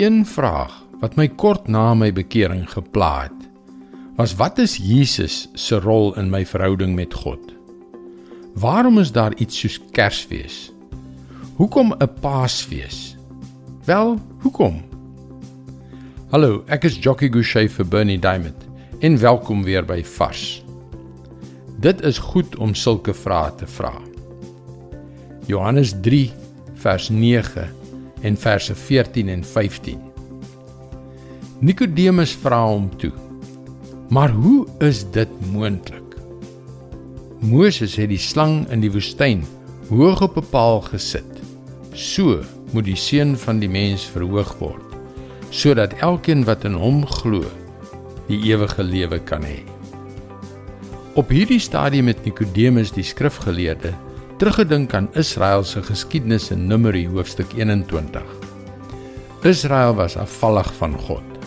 Een vraag wat my kort na my bekering gepla het, was wat is Jesus se rol in my verhouding met God? Waarom is daar iets soos Kersfees? Hoekom 'n Paasfees? Wel, hoekom? Hallo, ek is Jockey Gouchee vir Bernie Diamond en welkom weer by Vars. Dit is goed om sulke vrae te vra. Johannes 3 vers 9 en verse 14 en 15. Nikodemus vra hom toe: "Maar hoe is dit moontlik?" Moses het die slang in die woestyn hoog op 'n paal gesit. So moet die seun van die mens verhoog word, sodat elkeen wat in hom glo, die ewige lewe kan hê. Op hierdie stadium het Nikodemus die skrifgeleerde teruggedink aan Israel se geskiedenis in Numeri hoofstuk 21. Israel was afvallig van God.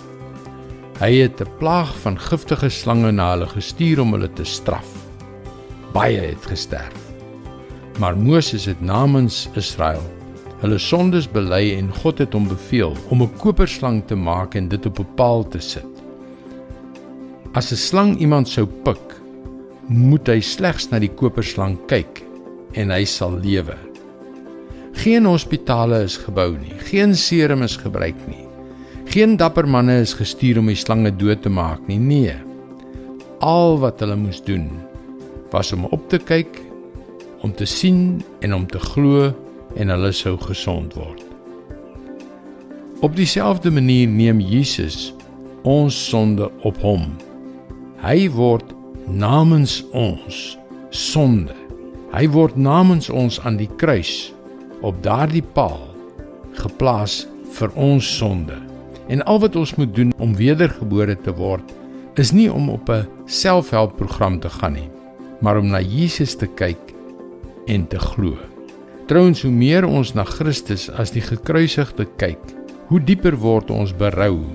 Hy het 'n plaag van giftige slange na hulle gestuur om hulle te straf. Baie het gesterf. Maar Moses het namens Israel hulle sondes bely en God het hom beveel om 'n koperslang te maak en dit op 'n paal te sit. As 'n slang iemand sou pik, moet hy slegs na die koperslang kyk en hy sal lewe. Geen hospitale is gebou nie, geen serum is gebruik nie. Geen dapper manne is gestuur om die slange dood te maak nie. Nee. Al wat hulle moes doen was om op te kyk, om te sien en om te glo en hulle sou gesond word. Op dieselfde manier neem Jesus ons sonde op hom. Hy word namens ons sonde Hy word namens ons aan die kruis op daardie paal geplaas vir ons sonde. En al wat ons moet doen om wedergebore te word, is nie om op 'n selfhelpprogram te gaan nie, maar om na Jesus te kyk en te glo. Trouens, hoe meer ons na Christus as die gekruisigde kyk, hoe dieper word ons berou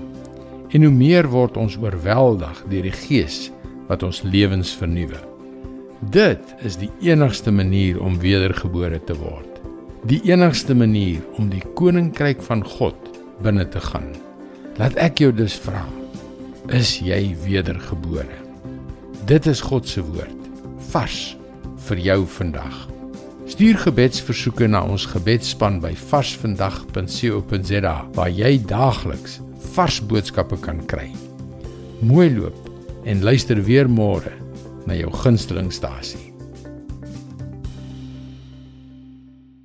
en hoe meer word ons oorweldig deur die Gees wat ons lewens vernuwe. Dit is die enigste manier om wedergebore te word. Die enigste manier om die koninkryk van God binne te gaan. Laat ek jou dus vra: Is jy wedergebore? Dit is God se woord, vars vir jou vandag. Stuur gebedsversoeke na ons gebedsspan by varsvandag.co.za waar jy daagliks vars boodskappe kan kry. Mooi loop en luister weer môre na jou gunstelingstasie.